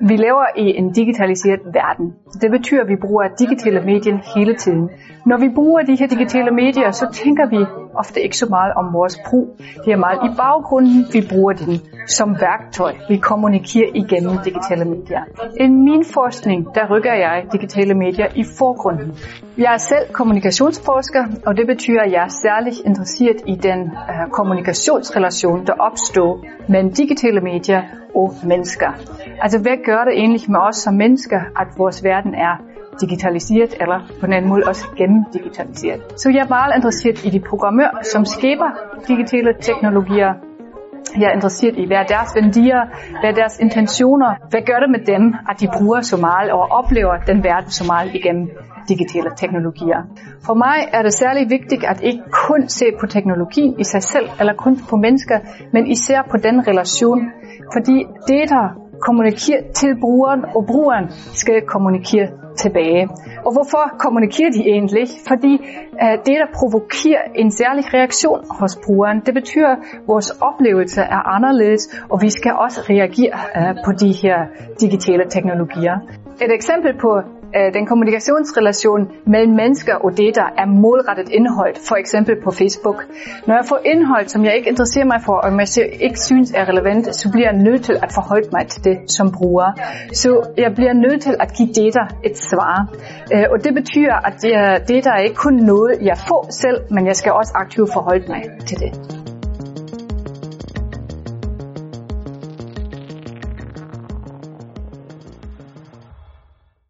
Vi lever i en digitaliseret verden. Det betyder, at vi bruger digitale medier hele tiden. Når vi bruger de her digitale medier, så tænker vi ofte ikke så meget om vores brug. Det er meget i baggrunden, vi bruger den som værktøj. Vi kommunikerer igennem digitale medier. I min forskning, der rykker jeg digitale medier i forgrunden. Jeg er selv kommunikationsforsker, og det betyder, at jeg er særligt interesseret i den øh, kommunikationsrelation, der opstår mellem digitale medier og mennesker. Altså, hvad gør det egentlig med os som mennesker, at vores verden er digitaliseret, eller på en anden måde også gennemdigitaliseret. Så jeg er meget interesseret i de programmører, som skaber digitale teknologier. Jeg er interesseret i, hvad er deres værdier, hvad er deres intentioner, hvad gør det med dem, at de bruger så meget og oplever den verden så meget igennem digitale teknologier. For mig er det særlig vigtigt at ikke kun se på teknologien i sig selv, eller kun på mennesker, men især på den relation. Fordi det, der kommunikerer til brugeren, og brugeren skal kommunikere tilbage. Og hvorfor kommunikerer de egentlig? Fordi uh, det, der provokerer en særlig reaktion hos brugeren, det betyder, at vores oplevelse er anderledes, og vi skal også reagere uh, på de her digitale teknologier. Et eksempel på Øh, den kommunikationsrelation mellem mennesker og data er målrettet indhold, for eksempel på Facebook. Når jeg får indhold, som jeg ikke interesserer mig for, og jeg ikke synes er relevant, så bliver jeg nødt til at forholde mig til det som bruger. Så jeg bliver nødt til at give data et svar. Øh, og det betyder, at det data er ikke kun noget, jeg får selv, men jeg skal også aktivt forholde mig til det.